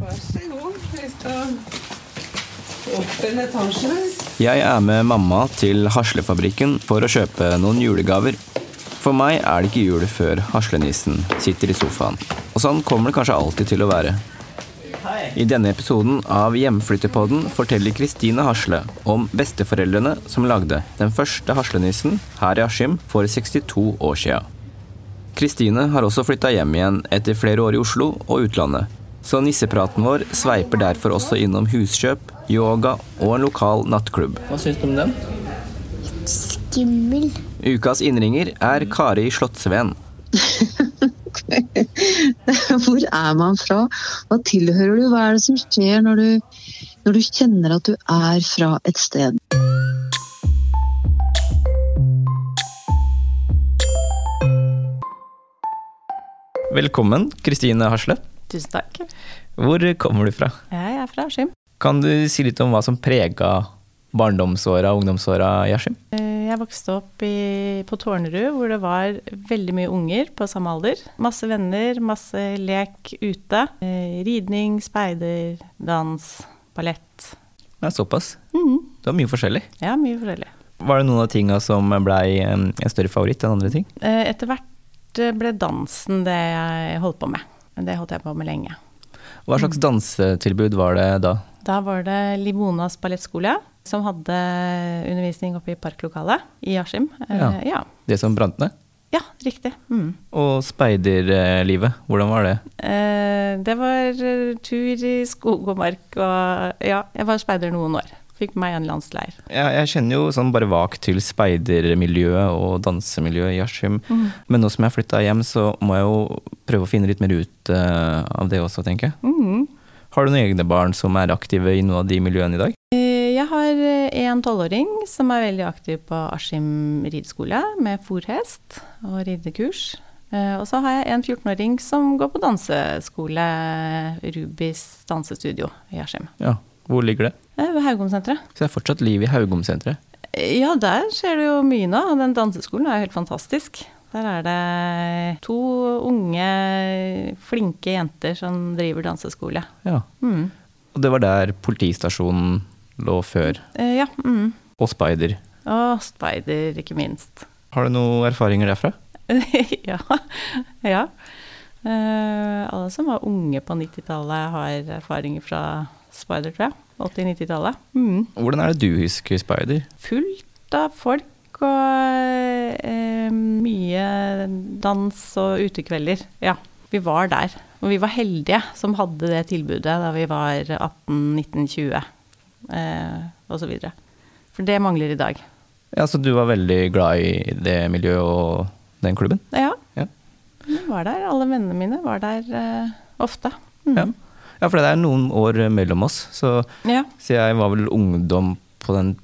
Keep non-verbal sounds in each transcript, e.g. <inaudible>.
Vær så god. Vi skal opp en etasje. Jeg er med mamma til Haslefabrikken for å kjøpe noen julegaver. For meg er det ikke jul før haslenissen sitter i sofaen. Og sånn kommer det kanskje alltid til å være. I denne episoden av Hjemflyttepodden forteller Kristine Hasle om besteforeldrene som lagde den første haslenissen her i Askim for 62 år sia. Kristine har også flytta hjem igjen etter flere år i Oslo og utlandet. Så nissepraten vår sveiper derfor også innom huskjøp, yoga og en lokal nattklubb. Hva syns du om den? Skimmel. Ukas innringer er Kari Slottsveen. <laughs> Hvor er man fra? Hva tilhører du? Hva er det som skjer når du, når du kjenner at du er fra et sted? Velkommen, Kristine Hasle. Tusen takk. Hvor kommer du fra? Jeg er fra Askim. Kan du si litt om hva som prega barndomsåra og ungdomsåra i Askim? Eh, Jeg vokste opp i, på Tårnerud, hvor det var veldig mye unger på samme alder. Masse venner, masse lek ute. Eh, Ridning, speider, dans, ballett. Ja, såpass. Mhm. Det var mye forskjellig. Ja, mye forskjellig. Var det noen av tinga som blei en en større favoritt enn andre ting? Eh, Etter hvert eh, ble dansen det jeg holdt på med. Det holdt jeg på med lenge. Hva slags dansetilbud var det da? Da var det Limonas ballettskole som hadde undervisning oppe i parklokalet i Askim. Eh, Ja. ja. Det som brant ned? Ja, riktig. Mm. Og speiderlivet, hvordan var det? Eh, det var eh, tur i skog og mark og ja, jeg var speider noen år. Fikk meg en landsleir. Jeg, jeg kjenner jo sånn bare vagt til speidermiljøet og dansemiljøet i Askim. Mm. Men nå som jeg har flytta hjem, så må jeg jo prøve å finne litt mer ut uh, av det også, tenker jeg. Mm. Har du noen egne barn som er aktive i noen av de miljøene i dag? Eh, Jeg har eh, en tolvåring som er veldig aktiv på Askim rideskole med fòrhest og ridekurs. Og så har jeg en 14-åring som går på danseskole, Rubis dansestudio i Askim. Ja. Hvor ligger det? Ved Haugomsenteret. Så det er fortsatt liv i Haugomsenteret? Ja, der skjer det jo mye nå. og Den danseskolen er jo helt fantastisk. Der er det to unge, flinke jenter som driver danseskole. Ja. Mm. Og det var der politistasjonen lå før. Eh, Ja. Mm. Og speider. Og speider, ikke minst. Har du noen erfaringer derfra? <laughs> ja. ja. Uh, alle som var unge på 90-tallet, har erfaringer fra speider, tror jeg. 80-90-tallet. Mm. Hvordan er det du husker speider? Fullt av folk og eh, mye dans og utekvelder. Ja, vi var der. Og vi var heldige som hadde det tilbudet da vi var 18-19-20 eh, osv. For det mangler i dag. Ja, Så du var veldig glad i det miljøet og den klubben? Ja. Ja. Vi var der. Alle vennene mine var der eh, ofte. Mm. Ja. Ja, for det er noen år mellom oss. Så, Ja. så jeg var vel ungdom på den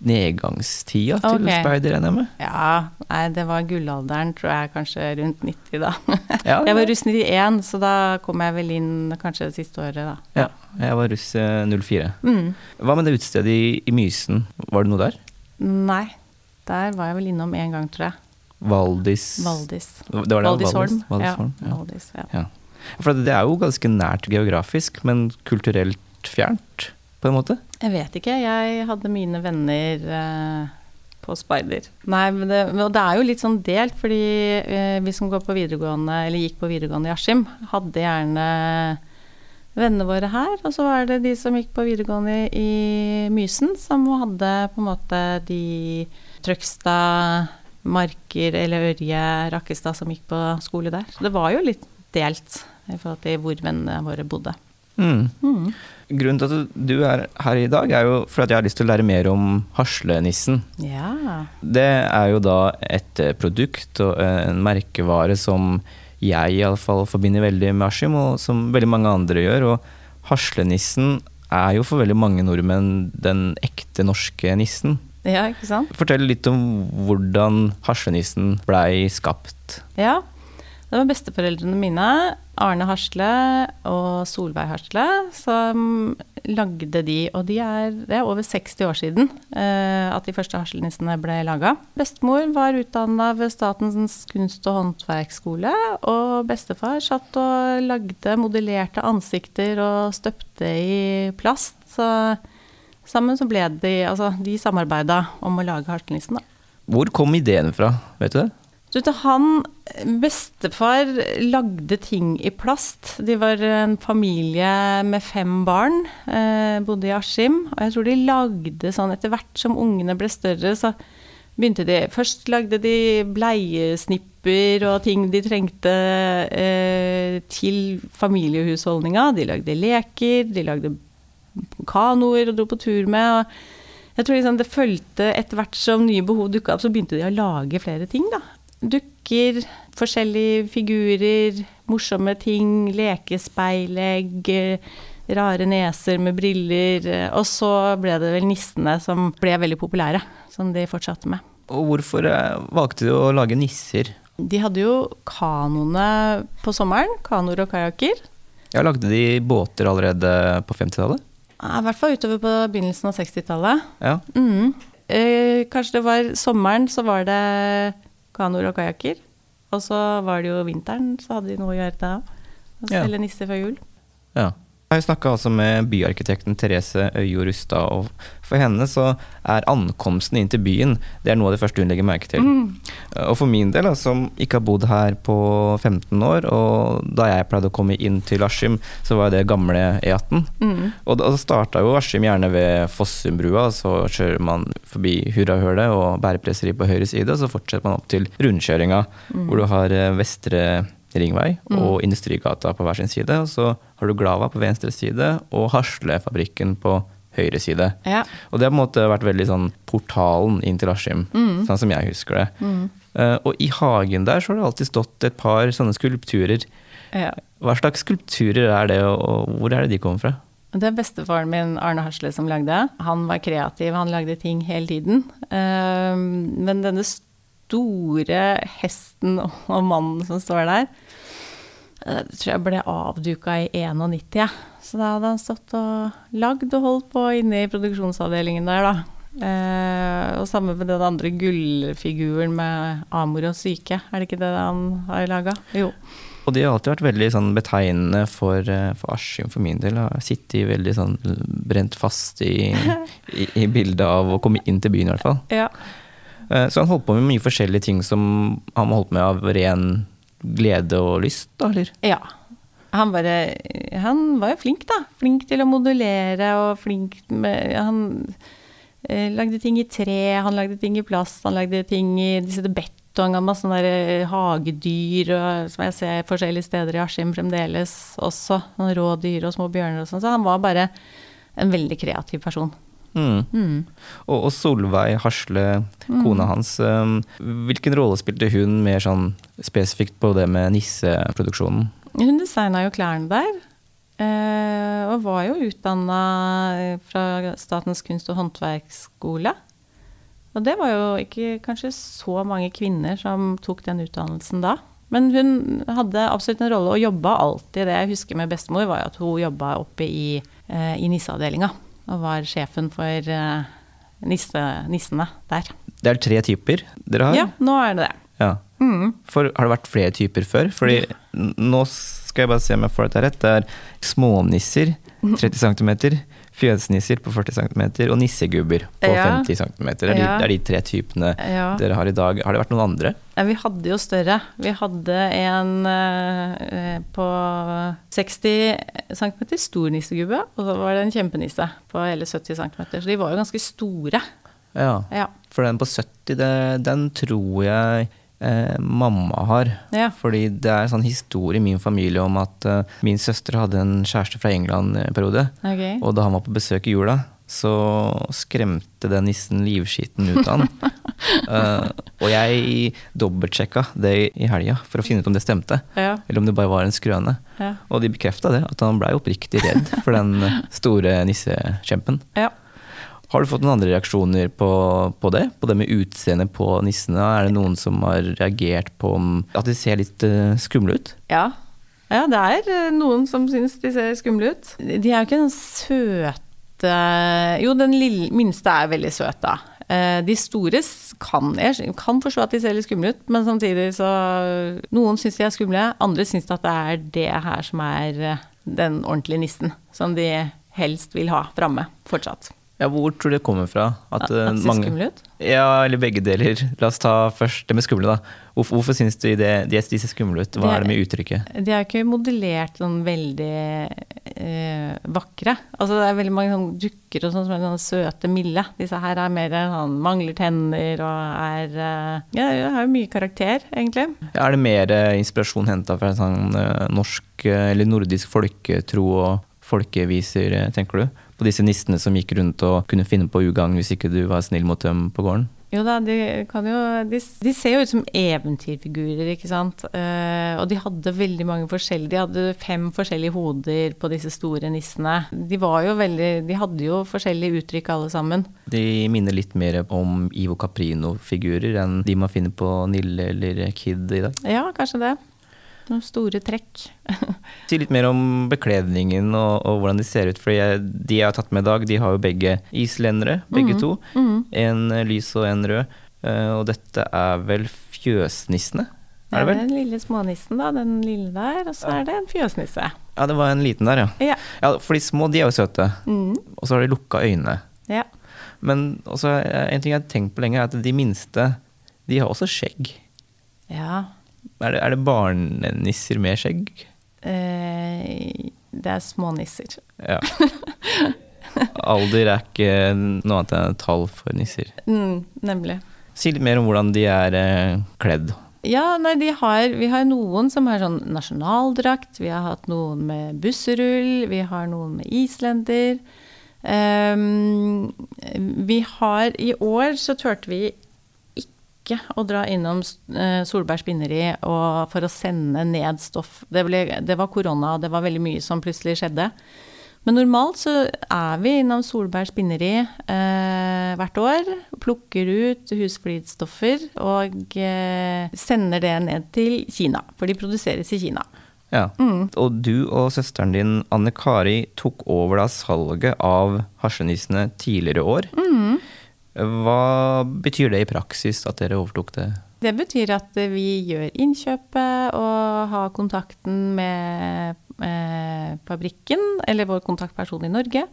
nedgangstida til okay. speider, regner jeg med? Ja, nei, det var gullalderen, tror jeg, kanskje rundt 90 da. <laughs> Ja, jeg var russ 91, så da kom jeg vel inn kanskje det siste året, da. Ja, jeg var russ eh, 04. Mm. Hva med det utestedet i, i Mysen, var det noe der? Nei, der var jeg vel innom en gang, tror jeg. Valdis Valdis. Det var det, Valdisholm. Valdis, Ja, Valdisholm, ja. Valdis, ja. Ja. For det er jo ganske nært geografisk, men kulturelt fjernt, på en måte. Jeg vet ikke, jeg hadde mine venner eh, på speider. Nei, men det, og det er jo litt sånn delt, fordi eh, vi som går på videregående, eller gikk på videregående i Askim, hadde gjerne vennene våre her, og så var det de som gikk på videregående i Mysen, som hadde på en måte de Trøgstad, Marker eller Ørje, Rakkestad som gikk på skole der. Så det var jo litt delt i forhold til hvor vennene våre bodde. Mm. Mm. Grunnen til at du er her i dag, er jo for at jeg har lyst til å lære mer om haslenissen. Ja. Det er jo da et eh, produkt og eh, en merkevare som jeg iallfall forbinder veldig med Askim, og som veldig mange andre gjør. Og haslenissen er jo for veldig mange nordmenn den ekte norske nissen. ja, ikke sant? Fortell litt om hvordan haslenissen blei skapt. Ja, det var besteforeldrene mine, Arne Hasle og Solveig Hasle, som lagde de, og de er, det er over 60 år siden eh, at de første haslenissene ble laga. Bestemor var utdanna ved Statens kunst- og håndverksskole, og bestefar satt og lagde modellerte ansikter og støpte i plast. Så sammen så ble de, altså de samarbeida om å lage haslenissen, da. Hvor kom ideen fra, vet du det? Du vet, han, Bestefar lagde ting i plast. De var en familie med fem barn. Eh, bodde i Askim. Og jeg tror de lagde sånn etter hvert som ungene ble større, så begynte de Først lagde de bleiesnipper og ting de trengte eh, til familiehusholdninga. De lagde leker, de lagde kanoer og dro på tur med. og jeg tror liksom det fulgte etter hvert som nye behov dukka opp, så begynte de å lage flere ting, da. Dukker, forskjellige figurer, morsomme ting, lekespeilegg, eh, rare neser med briller. eh, Og så ble det vel nissene som ble veldig populære, som de fortsatte med. Og hvorfor eh, valgte du å lage nisser? De hadde jo kanoene på sommeren, kanoer og kajakker. Ja, lagde de båter allerede på 50-tallet. Ja, I hvert fall utover på begynnelsen av 60-tallet. Ja. Mm. Eh, kanskje det var sommeren, så var det kanoer og kajakker. Og så var det jo vinteren, så hadde de noe å gjøre da. Å Ja. selge nisser før jul. Ja. Jeg har snakka altså med byarkitekten Therese Øyo Rustad, og for henne så er ankomsten inn til byen det er noe av det første hun legger merke til. Og for min del, som ikke har bodd her på 15 år, og da jeg pleide å komme inn til Askim, så var det gamle E18. Mm. Og da starta jo Askim gjerne ved Fossumbrua, så kjører man forbi Hurrahølet og bærepresseri på høyre side, og så fortsetter man opp til rundkjøringa, hvor du har eh, Vestre Ringvei og Industrigata på hver sin side. Og så har du Glava på venstre side og Haslefabrikken på høyre side. Ja. Og det har på en måte vært veldig sånn portalen inn til Askim, sånn som jeg husker det. Eh, og i hagen der så har det alltid stått et par sånne skulpturer. ja. Hva slags skulpturer er det, og hvor er det de kommer fra? Det er bestefaren min, Arne Hasle, som lagde. Han var kreativ, han lagde ting hele tiden. Uh, men denne store hesten og mannen som står der, eh, det tror jeg ble avduka i 91. Ja. Så da hadde han stått og lagd og holdt på inne i produksjonsavdelingen der, da. Eh, og sammen med den andre gullfiguren med Amor og syke, er det ikke det han har laga? Jo. Og de har alltid vært veldig sånn betegnende for, eh, for Askim for min del. Har sittet veldig sånn brent fast i, <laughs> i, i bildet av å komme inn til byen, i hvert fall. Ja. Eh, Så han holdt på med mye forskjellige ting som han holdt med av ren glede og lyst, da, eller? Ja. Han, bare, han var jo flink, da. Flink til å modulere og flink med Han eh, lagde ting i tre, han lagde ting i plast, han lagde ting i disse betong av masse sånne eh, hagedyr og, som jeg ser forskjellige steder i Askim fremdeles også. Rådyr og små bjørner og sånn. Så han var bare en veldig kreativ person. Mm. Og, og Solveig Hasle, kona hans, eh, hvilken rolle spilte hun mer sånn spesifikt på det med nisseproduksjonen? Hun designa jo klærne der. Eh, og var jo utdanna fra Statens kunst- og håndverksskole. Og det var jo ikke kanskje så mange kvinner som tok den utdannelsen da. Men hun hadde absolutt en rolle og jobba alltid. Det jeg husker med bestemor, var at hun jobba oppe i, eh, i nisseavdelinga. Og var sjefen for eh, nisse, nissene der. Det er tre typer dere har? Ja, nå er det det. Ja. For, har det vært flere typer før? Fordi nå skal jeg bare se om jeg får dette rett. Det er smånisser 30 cm, fjøsnisser på 40 cm og nissegubber på Ja. 50 cm. Det, er de- Ja. det er de tre typene Ja. dere har i dag. Har det vært noen andre? Ja, vi hadde jo større. Vi hadde en eh, på 60 cm stor nissegubbe, og så var det en kjempenisse på hele 70 cm. Så de var jo ganske store. Ja. Ja. For den på 70, det, den tror jeg eh, mamma har. Ja. Fordi det er en sånn historie i min familie om at eh, min søster hadde en kjæreste fra England en periode. Okay. Og da han var på besøk i jula, så skremte den nissen livskiten ut av han. <laughs> Eh, og jeg dobbeltsjekka det i helga for å finne ut om det stemte. Ja. Eller om det bare var en skrøne. Ja. Og de bekrefta det, at han blei oppriktig redd for den store nissekjempen. ja. Har du fått noen andre reaksjoner på, på det? På det med utseendet på nissene? Er det noen som har reagert på at de ser litt uh, skumle ut? Ja. ja, det er eh, noen som syns de ser skumle ut. De er jo ikke den søte Jo, den lille, minste er veldig søt, da. Eh, De store kan jeg kan forstå at de ser litt skumle ut, men samtidig så Noen syns de er skumle, andre syns at det er det her som er eh, den ordentlige nissen. Som de helst vil ha framme fortsatt. Ja, Hvor tror du det kommer fra? At, At det de ser skumle ut? Ja, eller begge deler. La oss ta først det med skumle, da. Hvorfor, hvorfor syns du det, de, de ser skumle ut? Hva de, er det med uttrykket? De er jo ikke modellert sånn veldig øh, vakre. Altså det er veldig mange sånn dukker og sånn som er sånn søte, milde. Disse her er mer sånn mangler tenner og er øh, Ja, det har jo mye karakter, egentlig. Ja, er det mer øh, inspirasjon henta fra sånn norsk eller nordisk folketro og folkeviser, eh, tenker du? På disse nissene som gikk rundt og kunne finne på ugagn hvis ikke du var snill mot dem på gården? Jo da, de kan jo De, de ser jo ut som eventyrfigurer, ikke sant. Eh, og de hadde veldig mange forskjellige De hadde fem forskjellige hoder på disse store nissene. De var jo veldig De hadde jo forskjellige uttrykk alle sammen. De minner litt mer om Ivo Caprino-figurer enn de man finner på Nille eller Kid i dag. Ja, kanskje det. Noen store trekk. <laughs> Si litt mer om bekledningen og, og hvordan de ser ut. For jeg, de jeg har tatt med i dag, de har jo begge islendere, begge to. En eh, lys og en rød. Uh, og dette er vel fjøsnissene? Det Er det vel? den lille smånissen, da. Den lille der. Og så er det en fjøsnisse. Ja, det var en liten der, ja. Ja. ja for de små, de er jo søte. Og så har de lukka øyne. ja. Men også, eh, en ting jeg har tenkt på lenge, er at de minste, de har også skjegg. ja. Er det, er det barnenisser med skjegg? Eh, det er smånisser. Ja. <laughs> Alder er ikke noe annet enn et tall for nisser. Mm, nemlig. Si litt mer om hvordan de er eh, kledd. Ja, nei, de har, vi har noen som har sånn nasjonaldrakt. Vi har hatt noen med busserull. Vi har noen med islender. Um, vi har I år så turte vi ikke å dra innom uh, Solberg spinneri for å sende ned stoff. Det, ble, det var korona, det var veldig mye som plutselig skjedde. Men normalt så er vi innom Solberg spinneri eh, hvert år. Plukker ut husflidsstoffer og eh, sender det ned til Kina. For de produseres i Kina. Ja. Og du og søsteren din Anne Kari tok over da salget av hasjenissene tidligere år. Hva betyr det i praksis at dere overtok det? Det betyr at vi gjør innkjøpet og har kontakten med eh, fabrikken, eller vår kontaktperson i Norge.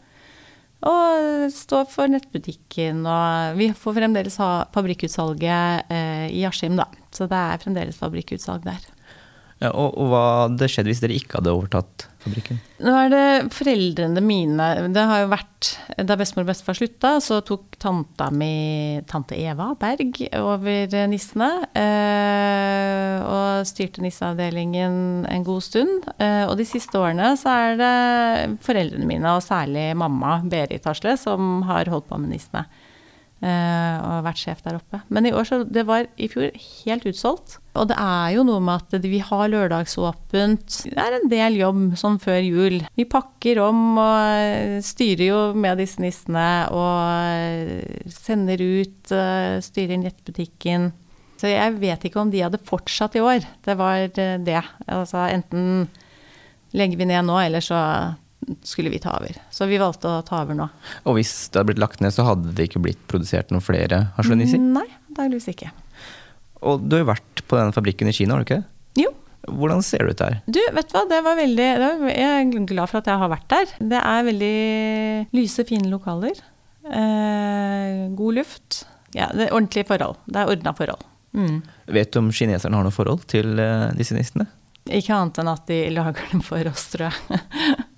Og står for nettbutikken, og vi får fremdeles ha fabrikkutsalget eh, i Askim, da. Så det er fremdeles fabrikkutsalg der. Ja, og, og hva hadde skjedd hvis dere ikke hadde overtatt fabrikken? Nå er det foreldrene mine Det har jo vært Da bestemor og bestefar slutta, så tok tanta mi, tante Eva Berg, over nissene. Eh, og styrte nisseavdelingen en god stund. Eh, og de siste årene så er det foreldrene mine, og særlig mamma Berit Hasle, som har holdt på med nissene. Eh, og vært sjef der oppe. Men i år så det var i fjor helt utsolgt. Og det er jo noe med at vi har lørdagsåpent. Det er en del jobb sånn før jul. Vi pakker om og styrer jo med disse nissene og sender ut, eh, styrer nettbutikken. Så jeg vet ikke om de hadde fortsatt i år. Det var eh, det. Altså enten legger vi ned nå, eller så skulle vi ta over. Så vi valgte å ta over nå. Og hvis det hadde blitt lagt ned, så hadde det ikke blitt produsert noen flere haslenisser? Nei, antakeligvis ikke. Og du har jo vært på den fabrikken i Kina, har du ikke det? Jo. Hvordan ser det ut der? Du, vet du hva, det var veldig Jeg er glad for at jeg har vært der. Det er veldig lyse, fine lokaler. Eh, god luft. Ja, det er ordentlige forhold. Det er ordna forhold. Mm. Vet du om kineserne har noe forhold til uh, disse nissene? Ikke annet enn at de lager dem for oss, tror jeg. <laughs>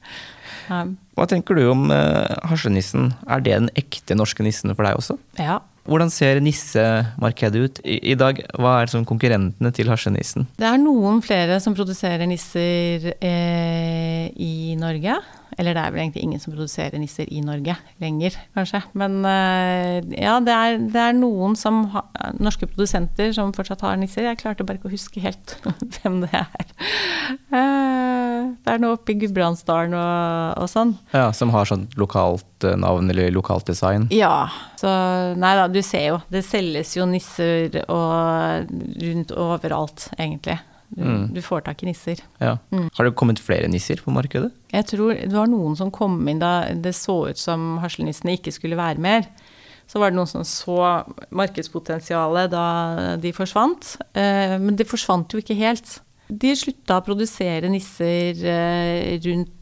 Hva tenker du om uh, hasjenissen? Er det den ekte norske nissen for deg også? Ja. Hvordan ser nissemarkedet ut i, i dag? Hva er som konkurrentene til hasjenissen? Det er noen flere som produserer nisser eh, i Norge. Eller det er vel egentlig ingen som produserer nisser i Norge lenger, kanskje. Men uh, ja, det er, det er noen som ha, norske produsenter som fortsatt har nisser. Jeg klarte bare ikke å huske helt <laughs> hvem det er. Uh, det er noe oppe i Gudbrandsdalen og, og, sånn. Ja, Som har sånn lokalt eh, navn eller lokalt design? Ja. Så nei da, du ser jo. Det selges jo nisser og rundt overalt, egentlig. Du, mm. du, får tak i nisser. Ja. Mm. Har det kommet flere nisser på markedet? Jeg tror det var noen som kom inn da det så ut som hasselnissene ikke skulle være mer. Så var det noen som så markedspotensialet da de forsvant. Eh, men det forsvant jo ikke helt. De slutta å produsere nisser eh, rundt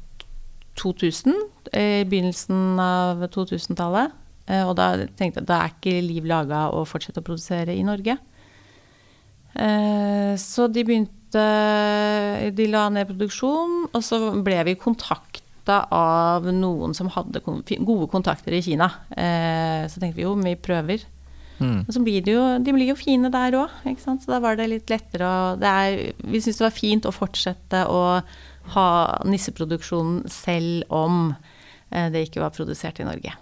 2000, i begynnelsen av 2000-tallet. Eh, og da tenkte jeg at da er ikke liv laga å fortsette å produsere i Norge. Så de begynte De la ned produksjon, og så ble vi kontakta av noen som hadde gode kontakter i Kina. Så tenkte vi jo, vi prøver. Mm. Og så blir det jo, de blir jo fine der òg, så da var det litt lettere å Vi syntes det var fint å fortsette å ha nisseproduksjonen selv om det ikke var produsert i Norge.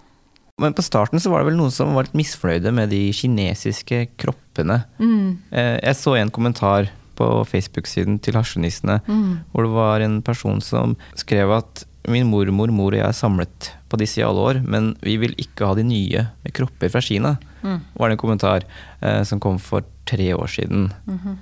Men på starten så var det vel noen som var litt misfornøyde med de kinesiske kroppene. Mm. Jeg så en kommentar på Facebook-siden til Haslenissene mm. hvor det var en person som skrev at min mormor, mor og jeg er samlet på disse i alle år, men vi vil ikke ha de nye med kropper fra Kina. Mm. var det en kommentar eh, som kom for tre år siden. Mm -hmm.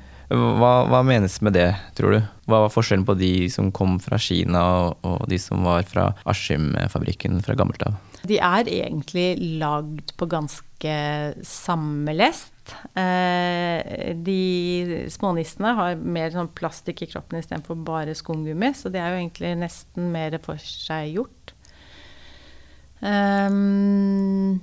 hva, hva, menes med det, tror du? Hva var forskjellen på de som kom fra Kina og, og de som var fra Askim-fabrikken fra gammelt av? De er egentlig lagd på ganske samme lest. Eh, de smånissene har mer sånn plastikk i kroppen istedenfor bare skumgummi, så det er jo egentlig nesten mer for seg gjort. Um,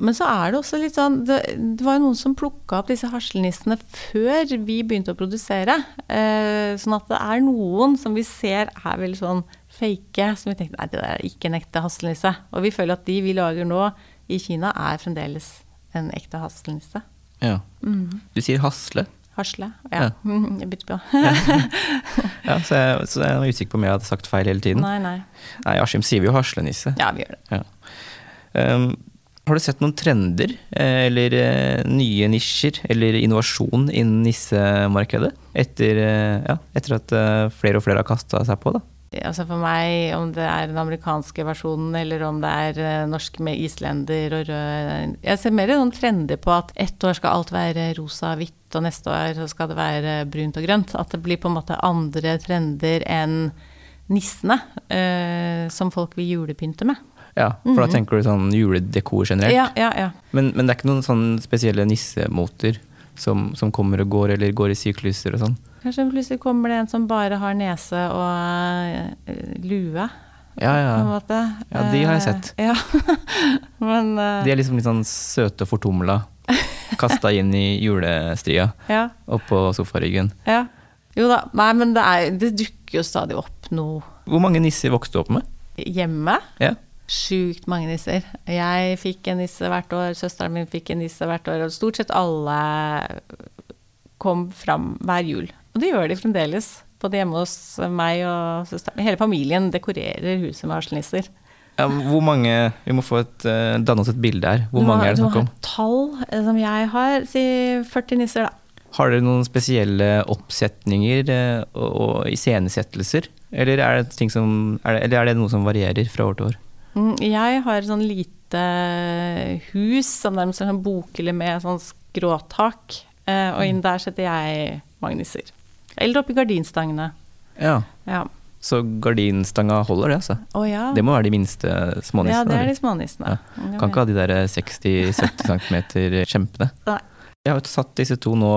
men så er det også litt sånn Det, det var jo noen som plukka opp disse hasselnissene før vi begynte å produsere. Eh, sånn at det er noen som vi ser er veldig sånn fake, som vi tenkte nei, det er ikke en ekte hasselnisse. Og vi føler at de vi lager nå i Kina, er fremdeles en ekte hasselnisse. Ja. Mm. Du sier hasle? Hasle, ja. ja. <laughs> Jeg bytter på. <laughs> ja, så jeg, så jeg, er usikker på om jeg hadde sagt feil hele tiden. Nei, nei. Nei, Askim sier vi jo haslenisse. Ja, vi gjør det. Ja. Um, har du sett noen trender, eh, eller uh, nye nisjer, eller innovasjon innen nissemarkedet? Etter, uh, ja, etter at flere og flere har kasta seg på, da? Altså for meg, om det er den amerikanske versjonen eller om det er uh, norsk med islender og rød Jeg ser mer noen trender på at ett år skal alt være rosa og hvitt, og neste år så skal det være brunt og grønt. At det blir på en måte andre trender enn nissene uh, som folk vil julepynte med. Ja, for da mhm. tenker du sånn juledekor generelt? Ja, ja, ja. Men, men det er ikke noen sånn spesielle nissemoter som, som kommer og går, eller går i sykluser og sånn? Kanskje plutselig kommer det en som bare har nese og uh, lue. Ja, ja. ja, de har jeg sett. Uh, ja. <laughs> Men, uh, de er liksom litt sånn søte og fortumla. Kasta inn i julestria ja. oppå sofaryggen. Ja. Jo da. Nei, men det, er, det dukker jo stadig opp noe. Hvor mange nisser vokste du opp med? Hjemme? Ja. Sjukt mange nisser. Jeg fikk en nisse hvert år, søsteren min fikk en nisse hvert år, og stort sett alle kom fram hver jul. Og det gjør de fremdeles. Både hjemme hos meg og søsteren. Hele familien dekorerer huset med hasselnisser. Ja, hvor mange Vi må få et, uh, danne oss et bilde her. Hvor mange er det snakk om? Du har tall eh, som jeg har. Si 40 nisser, da. Har dere noen spesielle oppsetninger uh, og, og iscenesettelser? Eller er det, ting som, er det, eller er det noe som varierer fra år til år? Mm, Jeg har sånn lite hus, som nærmest er sånn bokhylle med sånn skråtak. Uh, Og inn der setter jeg mange nisser. Eller oppi gardinstangene. Ja. Ja. Så gardinstanga holder det, altså? Å ja. Det må være de minste smånissene? ja, det er de smånissene. Ja. Kan ikke ha de der 60-70 cm kjempene. Nei. Jeg har jo satt disse to nå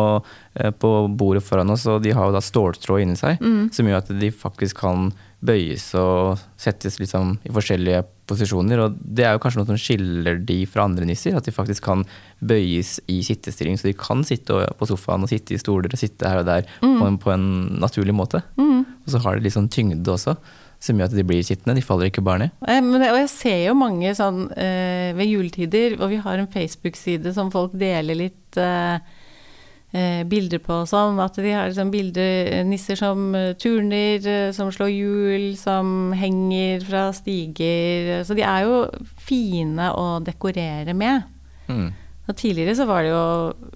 eh, på bordet foran oss, og de har jo da ståltråd inni seg, Mm. som gjør at de faktisk kan bøyes og settes liksom i forskjellige posisjoner. Og det er jo kanskje noe som skiller de fra andre nisser, at de faktisk kan bøyes i sittestilling. Så de kan sitte på sofaen og sitte i stoler og sitte her og der Mm. på, en, på en naturlig måte. Og så har de litt sånn tyngde også, som gjør at de blir sittende. De faller ikke bare ned. Det- og jeg ser jo mange sånn eh, ved juletider, og vi har en Facebook-side som folk deler litt eh, bilder på og sånn, at de har liksom bilder, eh, nisser som eh, turner, eh, som slår hjul, som henger fra stiger. Så de er jo fine å dekorere med. Mm. Og tidligere så var det jo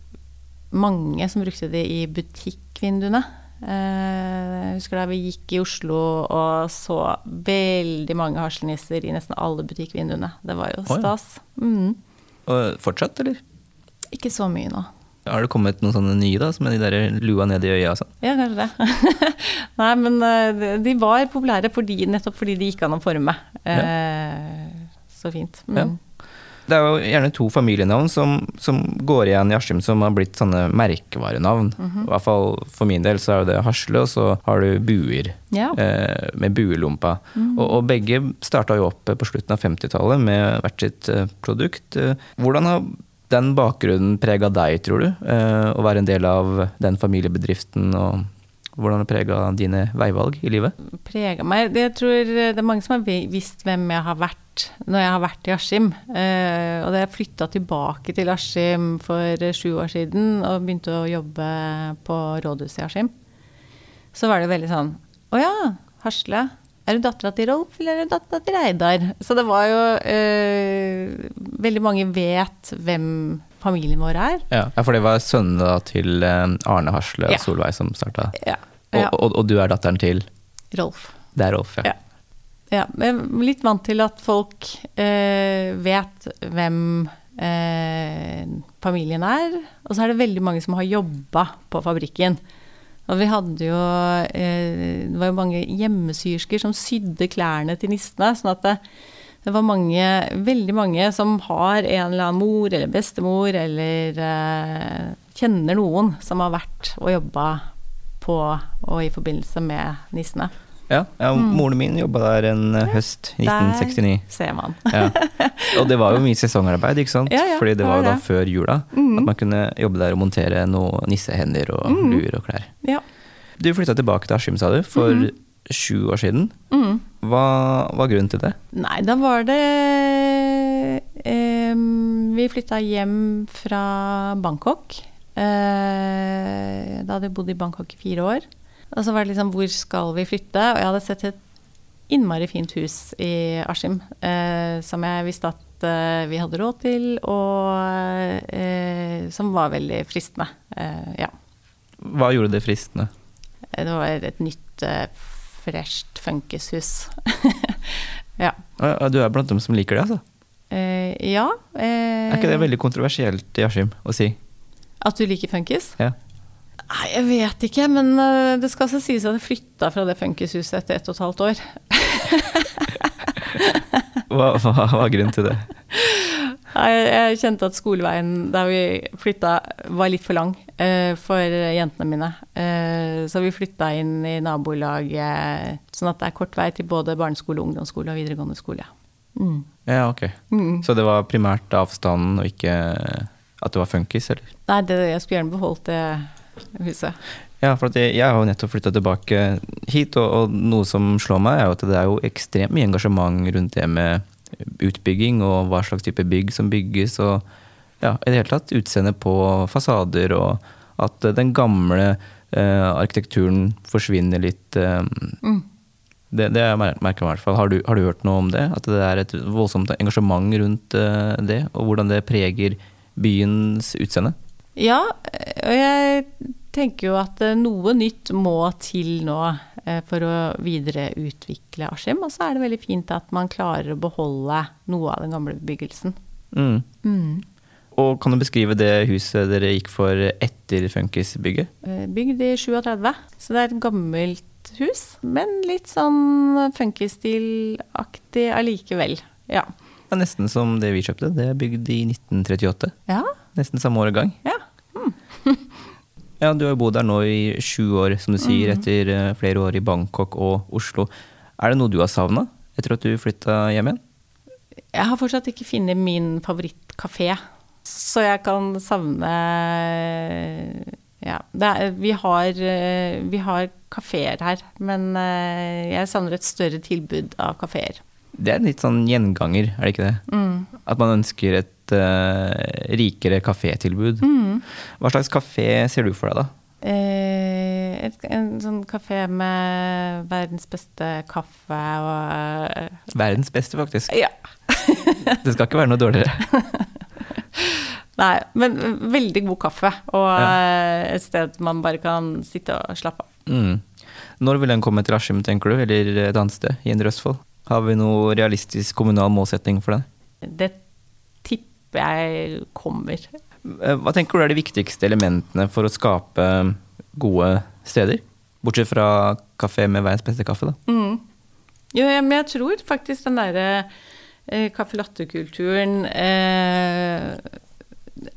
mange som brukte det i butikkvinduene. Eh, Jeg husker da vi gikk i Oslo og så veldig mange harselnisser i nesten alle butikkvinduene. Det var jo stas. Mm. Og fortsatt, eller? Ikke så mye nå. Har det kommet noen sånne nye, da, som er de der lua ned i øya og sånn? Ja, kanskje det. <laughs> Nei, men eh, de- var populære fordi, nettopp fordi de gikk an å forme. Eh, Så fint. Mm. Ja. Det er jo gjerne to familienavn som, som går igjen i Askim som har blitt sånne merkevarenavn. Mhm. I hvert fall for min del så er det Hasle, og så har du Buer. Ja. Eh, med Buelompa. Og, og begge starta jo opp på slutten av 50-tallet med hvert sitt produkt. Hvordan har den bakgrunnen prega deg, tror du? Eh, å være en del av den familiebedriften, og hvordan det prega dine veivalg i livet? prega meg. Jeg tror det er mange som har visst hvem jeg har vært når jeg har vært i Askim. Eh, og da jeg flytta tilbake til Askim for eh, sju år siden og begynte å jobbe på rådhuset i Askim, så var det veldig sånn Å ja, Hasle. Er du dattera til Rolf, eller er du dattera til Reidar? Så det var jo eh, Veldig mange vet hvem familien vår er. Ja, for det var sønnene til eh, Arne Hasle og Ja. Solveig som starta. Ja. Og, ja. og, og du er datteren til Rolf. Det er Rolf, ja. Ja. Jeg er litt vant til at folk eh, vet hvem eh, familien er. Og så er det veldig mange som har jobba på fabrikken. Og vi hadde jo eh, Det var jo mange hjemmesyrsker som sydde klærne til nissene. Sånn at det, det var mange, veldig mange som har en eller annen mor eller bestemor eller eh, kjenner noen som har vært og jobba på og i forbindelse med nissene. Ja, ja Moren min jobba der en eh, høst 1969. Der ser man. Ja. Og det var jo mye sesongarbeid, ikke sant? Ja, ja, Fordi det var jo da før jula. At man kunne jobbe der og montere noe nissehender og luer og klær. Ja. Du flytta tilbake til Askim, sa du, for sju år siden. Hva var grunnen til det? Nei, da var det eh, Vi flytta hjem fra Bangkok. Eh, da hadde jeg bodd i Bangkok i fire år. Og så var det liksom hvor skal vi flytte? Og jeg hadde sett et innmari fint hus i Askim eh, som jeg visste at eh, vi hadde råd til, og eh, som var veldig fristende. Eh, ja. Hva gjorde det fristende? Det var et nytt, eh, fresht funkishus. <laughs> ja. Du er blant dem som liker det, altså? Eh, ja. eh, Er ikke det veldig kontroversielt i Askim å si? At du liker funkis? Ja. Nei, jeg vet ikke, men eh, det skal altså sies at jeg flytta fra det funkishuset etter ett og et halvt år. <laughs> Hva, hva var grunnen til det? Nei, Jeg kjente at skoleveien der vi flytta var litt for lang eh, for jentene mine. Eh, så vi flytta inn i nabolaget, sånn at det er kort vei til både barneskole, ungdomsskole og videregående skole. Mm. Ja, ok. Så det var primært avstanden og ikke at det var funkis, eller? Nei, det, jeg skulle gjerne beholdt det huset. Ja, for jeg, jeg har jo nettopp flytta tilbake hit, og, og noe som slår meg, er at det er jo ekstremt mye engasjement rundt det med utbygging og hva slags type bygg som bygges, og ja, i det hele tatt utseendet på fasader, og at den gamle eh, arkitekturen forsvinner litt. Eh, Det, det har jeg i hvert fall. Har du, har du hørt noe om det? At det er et voldsomt engasjement rundt eh, det, og hvordan det preger byens utseende? Ja, og jeg tenker jo at eh, noe nytt må til nå eh, for å videreutvikle Askim. Og så er det veldig fint at man klarer å beholde noe av den gamle bebyggelsen. Mm. Og kan du beskrive det huset dere gikk for etter Funkisbygget? Eh, Bygd i 37, så det er et gammelt hus, men litt sånn funkisstilaktig allikevel. Ja. Det er nesten som det vi kjøpte. Det er bygd i 1938. Ja, Nesten samme år og gang. ja. Du har jo bodd der nå i sju år, som du sier, Mm. etter eh, flere år i Bangkok og Oslo. Er det noe du har savna etter at du flytta hjem igjen? Jeg har fortsatt ikke funnet min favorittkafé, så jeg kan savne Ja, er, vi har, eh, vi har kafeer her, men eh, jeg savner et større tilbud av kafeer. Det er en litt sånn gjenganger, er det ikke det? Mm. At man ønsker et uh, rikere kafétilbud. Mm. Hva slags kafé ser du for deg, da? Eh, et, en sånn kafé med verdens beste kaffe og eh, Verdens beste, faktisk. Ja. <laughs> Det skal ikke være noe dårligere. <laughs> Nei, men veldig god kaffe, og Ja. et sted man bare kan sitte og slappe av. Mm. Når vil den komme til Askim, tenker du, eller et annet sted i Indre Østfold? Har vi noe realistisk kommunal målsetting for den? Det tipper jeg kommer. Eh, Hva tenker du er de viktigste elementene for å skape gode steder? Bortsett fra kafé med verdens beste kaffe, da. Mm. Jo, ja, men jeg tror faktisk den derre eh, caffè latte-kulturen eh,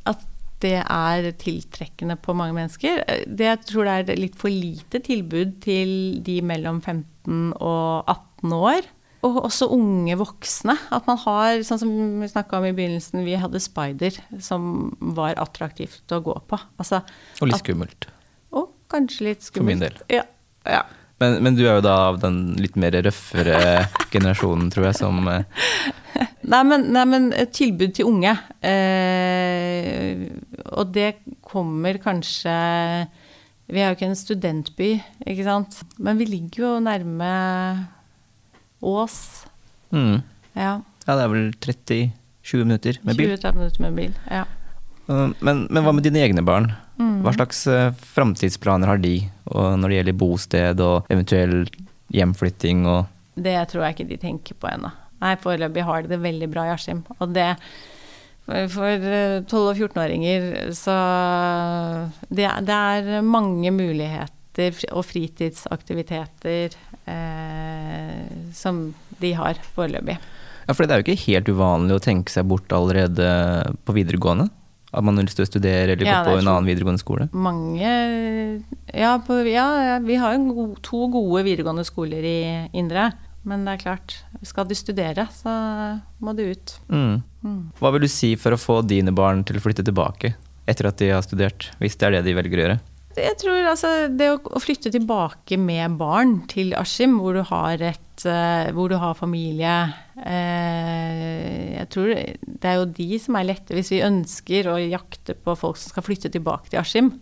At det er tiltrekkende på mange mennesker. Eh, Det jeg tror det er litt for lite tilbud til de mellom 15 og 18 år. Og også unge voksne. At man har, sånn som vi snakka om i begynnelsen, vi hadde Spider, som var attraktivt å gå på. Altså, Og litt at- skummelt. Og kanskje litt skummelt. For min del. Ja. ja. Men, men du er jo da av den litt mer røffere <laughs> generasjonen, tror jeg, som eh, <laughs> Nei men, nei, men tilbud til unge. Eh, og det kommer kanskje Vi er jo ikke en studentby, ikke sant. Men vi ligger jo nærme Ås. mm. Ja. Ja, det er vel 30-20 minutter med bil. 20-30 minutter med bil. Ja. Uh, Men, men hva med dine egne barn? Mm. Hva slags uh, framtidsplaner har de når det gjelder bosted og eventuell hjemflytting og Det tror jeg ikke de tenker på ennå. Nei, foreløpig har de det veldig bra i Askim. Og det for for, eh, 12- og 14-åringer så det, det er mange muligheter og fritidsaktiviteter eh, som de har foreløpig. Ja, for det er jo ikke helt uvanlig å tenke seg bort allerede på videregående. At man har lyst til å studere eller gå Ja, på en annen videregående skole. Mange ja, på, ja, vi har jo to gode videregående skoler i Indre. Men det er klart, skal de studere, så må de ut. Mm. Hva vil du si for å få dine barn til å flytte tilbake etter at de har studert, hvis det er det de velger å gjøre? Jeg tror altså det å, å flytte tilbake med barn til Askim, hvor du har et eh, hvor du har familie eh, Jeg tror det er jo de som er lette. Hvis vi ønsker å jakte på folk som skal flytte tilbake til Askim,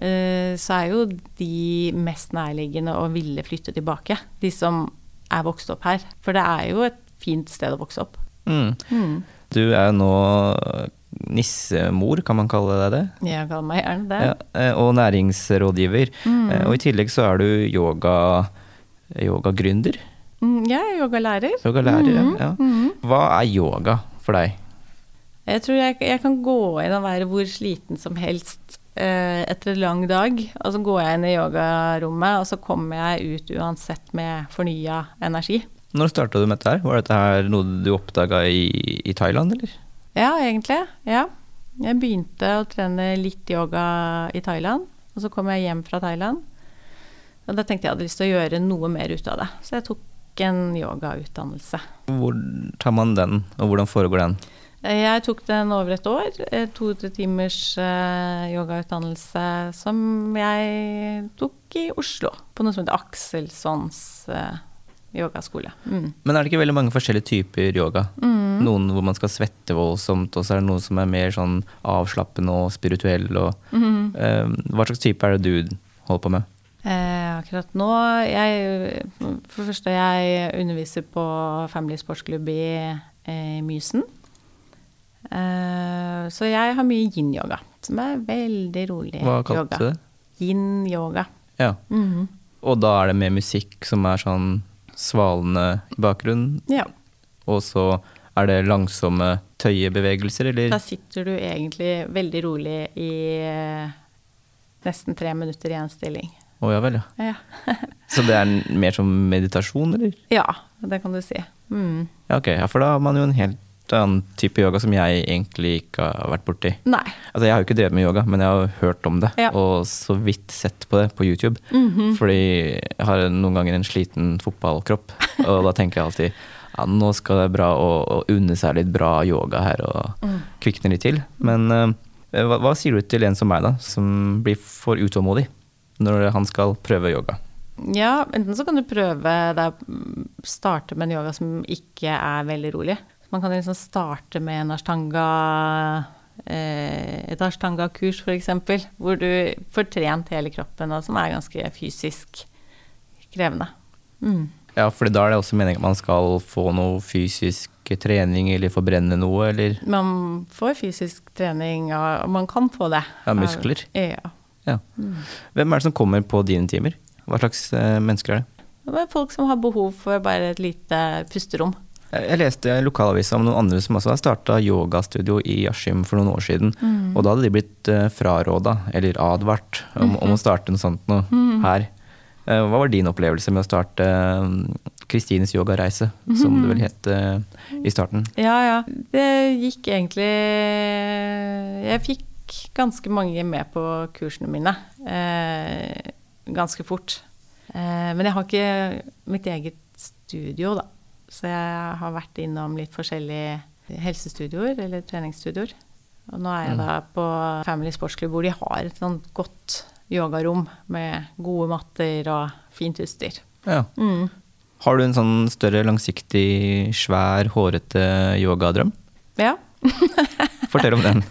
eh, så er jo de mest nærliggende å ville flytte tilbake. De som er vokst opp her. For det er jo et fint sted å vokse opp. Mm. Du er jo nå nissemor, kan man kalle deg det? Jeg kaller meg gjerne det. Ja, eh, og næringsrådgiver. Mm. Eh, Og i tillegg så er du yoga, yogagründer. Ja, jeg er yogalærer. Yogalærer, mm. Ja. mhm. Hva er yoga for deg? Jeg tror jeg, jeg kan gå inn og være hvor sliten som helst eh, etter en lang dag. Og så går jeg inn i yogarommet, og så kommer jeg ut uansett med fornya energi. Når starta du med dette her? Var dette her noe du oppdaga i, i Thailand, eller? Ja, egentlig. Ja. Jeg begynte å trene litt yoga i Thailand, og så kom jeg hjem fra Thailand. Og da tenkte jeg hadde lyst til å gjøre noe mer ut av det. Så jeg tok en yogautdannelse. Hvor tar man den, og hvordan foregår den? Jeg tok den over et år. eh, To-tre timers eh, yogautdannelse som jeg tok i Oslo. På noe som heter Akselsons eh, yogaskole. Mm. Men er det ikke veldig mange forskjellige typer yoga? Mm. Noen hvor man skal svette voldsomt, og så er det noen som er mer sånn avslappende og spirituell. Og, mm. eh, hva slags type er det du holder på med? Eh, akkurat nå jeg, For det første, jeg underviser på Family Sportsklubb i eh, Mysen. Eh, så jeg har mye yin-yoga, som er veldig rolig Hva yoga. kalte du det? Yin-yoga. Ja. Mhm. Og da er det med musikk som er sånn svalende i bakgrunnen, Ja. og så er det langsomme tøyebevegelser, eller? Da sitter du egentlig veldig rolig i eh, nesten tre minutter i én stilling. Å ja vel, ja. Ja. <laughs> Så det er mer som meditasjon, eller? ja, det kan du si. Mm. Ja, ok. Ja, for da har man jo en helt annen type yoga som jeg egentlig ikke har vært borti. Nei. Altså, jeg har jo ikke drevet med yoga, men jeg har hørt om det, Ja. og så vidt sett på det på YouTube. Mhm. Fordi jeg har noen ganger en sliten fotballkropp, <laughs> og da tenker jeg alltid ja, nå skal det bra å, å unne seg litt bra yoga her og Mm. kvikne litt til. Men uh, hva, hva sier du til en som meg, da, som blir for utålmodig når han skal prøve yoga? Ja, enten så kan du prøve deg starte med en yoga som ikke er veldig rolig. Man kan liksom starte med en ashtanga eh, et ashtanga-kurs f.eks., hvor du får trent hele kroppen, og som er ganske fysisk krevende. Mm. Ja, for da er det også meningen at man skal få noe fysisk trening eller forbrenne noe, eller Man får fysisk trening, og man kan få det. Ja, muskler. Ja. ja. Hvem er det som kommer på dine timer? Hva slags eh, mennesker er det? Det er folk som har behov for bare et lite pusterom. Jeg leste i lokalavisa om noen andre som også har starta yogastudio i Askim for noen år siden. Og da hadde de blitt uh, fraråda, eller advart, om, om å starte noe sånt noe her. Eh, hva var din opplevelse med å starte eh, Kristines yogareise, som det vel het eh, i starten? Ja, ja. Det gikk egentlig Jeg fikk ganske mange med på kursene mine eh, ganske fort. Eh, men jeg har ikke mitt eget studio, da. Så jeg har vært innom litt forskjellige helsestudioer eller treningsstudioer. Og nå er jeg da på Family Sportsklubb, hvor de har et sånt godt yogarom med gode matter og fint utstyr. Ja. Mm. Har du en sånn større, langsiktig, svær, hårete yogadrøm? Ja. <laughs> Fortell om den.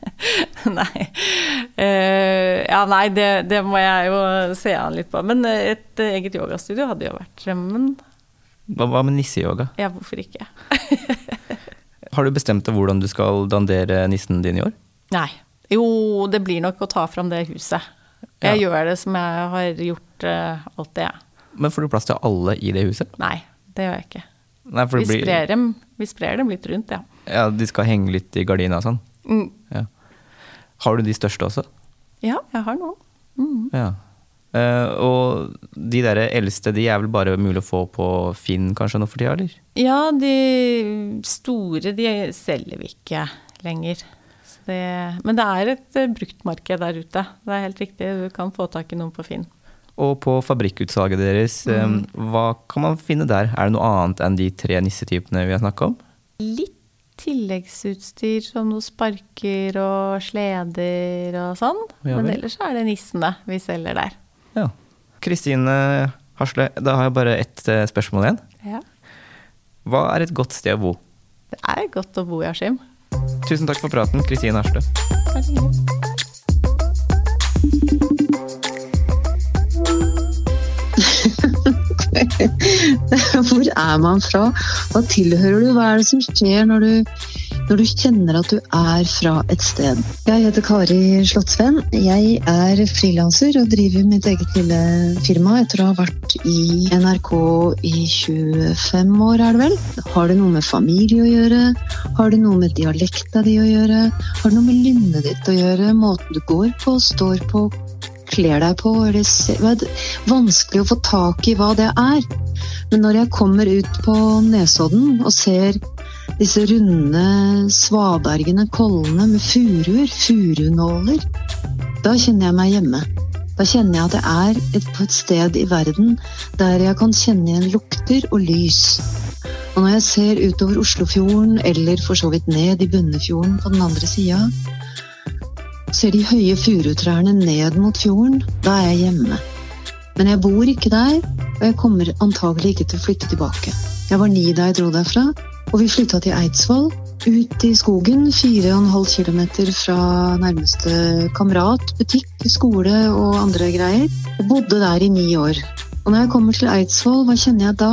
<laughs> nei. Uh, ja, nei, det, det må jeg jo se an litt på. Men et eget yogastudio hadde jo vært drømmen. Hva, hva med nisseyoga? Ja, hvorfor ikke? <laughs> Har du bestemt deg hvordan du skal dandere nissen din i år? Nei. Jo, det blir nok å ta fram det huset. Jeg gjør det som jeg har gjort uh, alltid, jeg. Men får du plass til alle i det huset? Nei, det gjør jeg ikke. Nei, Vi blir, sprer, dem, vi sprer dem litt rundt, ja. ja, de skal henge litt i gardina og sånn. Mm. Ja. Har du de største også? Ja, jeg har noen. Mm. Ja. Eh, og de der eldste, de er vel bare mulig å få på Finn kanskje nå for tida, eller? Ja, de store de selger vi ikke lenger. Så det, men det er et eh, bruktmarked der ute. Det er helt riktig, du kan få tak i noen på Finn. Og på fabrikkutsalget deres, mm. Mm. hva kan man finne der? Er det noe annet enn de tre nissetypene vi har snakka om? Litt tilleggsutstyr som noen sparker og sleder og sånn. Ja men ellers er det nissene vi selger der. Ja. Kristine Hasle, da har jeg bare ett eh, spørsmål igjen. Ja. Hva er et godt sted å bo? Det er godt å bo i Askim. Tusen takk for praten, Kristine Hasle. <laughs> Hvor er man fra? Hva tilhører du? Hva er det som skjer når du, når du kjenner at du er fra et sted? Jeg heter Kari Slottsvenn. Jeg er frilanser og driver mitt eget lille firma etter å ha vært i NRK i 25 år, er det vel? Har det noe med familie å gjøre? Har det noe med dialekta di å gjøre? Har det noe med lynnet ditt å gjøre? Måten du går på, står på, kler deg på? Eller er det vanskelig å få tak i hva det er? Men når jeg kommer ut på Nesodden og ser disse runde svabergene, kollene med furuer, furunåler, da kjenner jeg meg hjemme. Da kjenner jeg at jeg er et, på et sted i verden der jeg kan kjenne igjen lukter og lys. Og når jeg ser utover Oslofjorden, eller for så vidt ned i Bunnefjorden på den andre sida, ser de høye furutrærne ned mot fjorden, da er jeg hjemme. Men jeg bor ikke der, og jeg kommer antagelig ikke til å flytte tilbake. Jeg var ni da jeg dro derfra, og vi flytta til Eidsvoll. ut i skogen, 4,5 km fra nærmeste kamerat, butikk, skole og andre greier. Og bodde der i ni år. Og når jeg kommer til Eidsvoll, hva kjenner jeg da?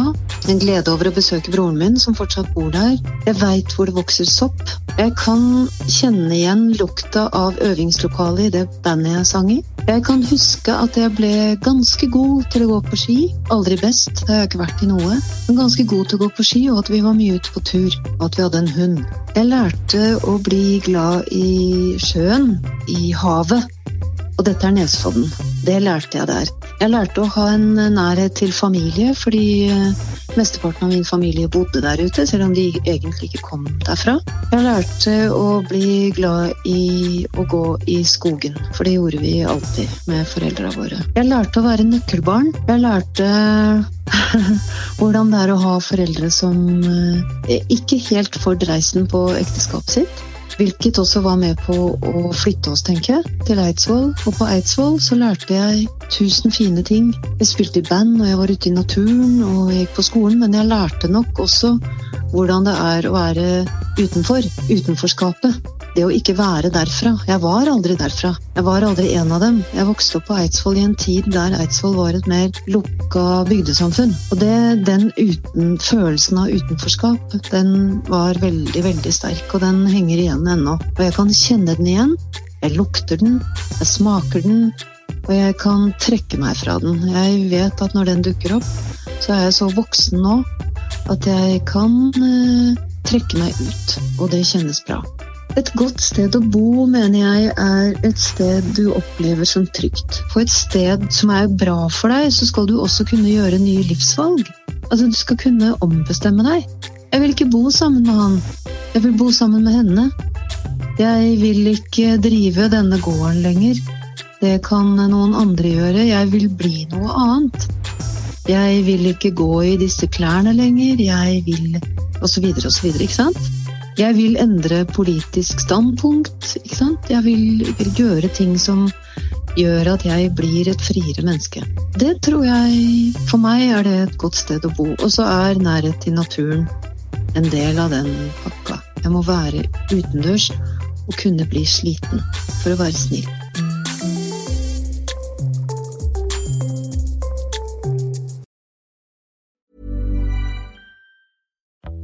En glede over å besøke broren min, som fortsatt bor der. Jeg veit hvor det vokser sopp. Jeg kan kjenne igjen lukta av øvingslokalet i det bandet jeg sang i. Jeg kan huske at jeg ble ganske god til å gå på ski. Aldri best, det har jeg ikke vært i noe. Men ganske god til å gå på ski, og at vi var mye ute på tur. Og at vi hadde en hund. Jeg lærte å bli glad i sjøen, i havet. Og dette er Nesodden. Det lærte jeg der. Jeg lærte å ha en nærhet til familie, fordi eh, mesteparten av min familie bodde der ute, selv om de egentlig ikke kom derfra. Jeg lærte å bli glad i å gå i skogen, for det gjorde vi alltid med foreldra våre. Jeg lærte å være nøkkelbarn. Jeg lærte <laughs> hvordan det er å ha foreldre som eh, ikke helt får dreisen på ekteskapet sitt. Hvilket også var med på å flytte oss, tenker jeg, til Eidsvoll. Og på Eidsvoll så lærte jeg tusen fine ting. Jeg spilte i band, og jeg var ute i naturen, og jeg gikk på skolen, men jeg lærte nok også hvordan det er å være utenfor. Utenforskapet. Det å ikke være derfra. Jeg var aldri derfra. Jeg var aldri en av dem. Jeg vokste opp på Eidsvoll i en tid der Eidsvoll var et mer lukka bygdesamfunn. Og det, den uten, følelsen av utenforskap, den var veldig, veldig sterk. Og den henger igjen ennå. Og jeg kan kjenne den igjen. Jeg lukter den. Jeg smaker den. Og jeg kan trekke meg fra den. Jeg vet at når den dukker opp, så er jeg så voksen nå at jeg kan eh, trekke meg ut. Og det kjennes bra. Et godt sted å bo, mener jeg, er et sted du opplever som trygt. På et sted som er bra for deg, så skal du også kunne gjøre nye livsvalg. Altså, du skal kunne ombestemme deg. Jeg vil ikke bo sammen med han. Jeg vil bo sammen med henne. Jeg vil ikke drive denne gården lenger. Det kan noen andre gjøre. Jeg vil bli noe annet. Jeg vil ikke gå i disse klærne lenger. Jeg vil Og så videre og så videre, ikke sant? Jeg vil endre politisk standpunkt. ikke sant? Jeg vil, vil, gjøre ting som gjør at jeg blir et friere menneske. Det tror jeg For meg er det et godt sted å bo. Og så er nærhet til naturen en del av den pakka. Jeg må være utendørs og kunne bli sliten for å være snill.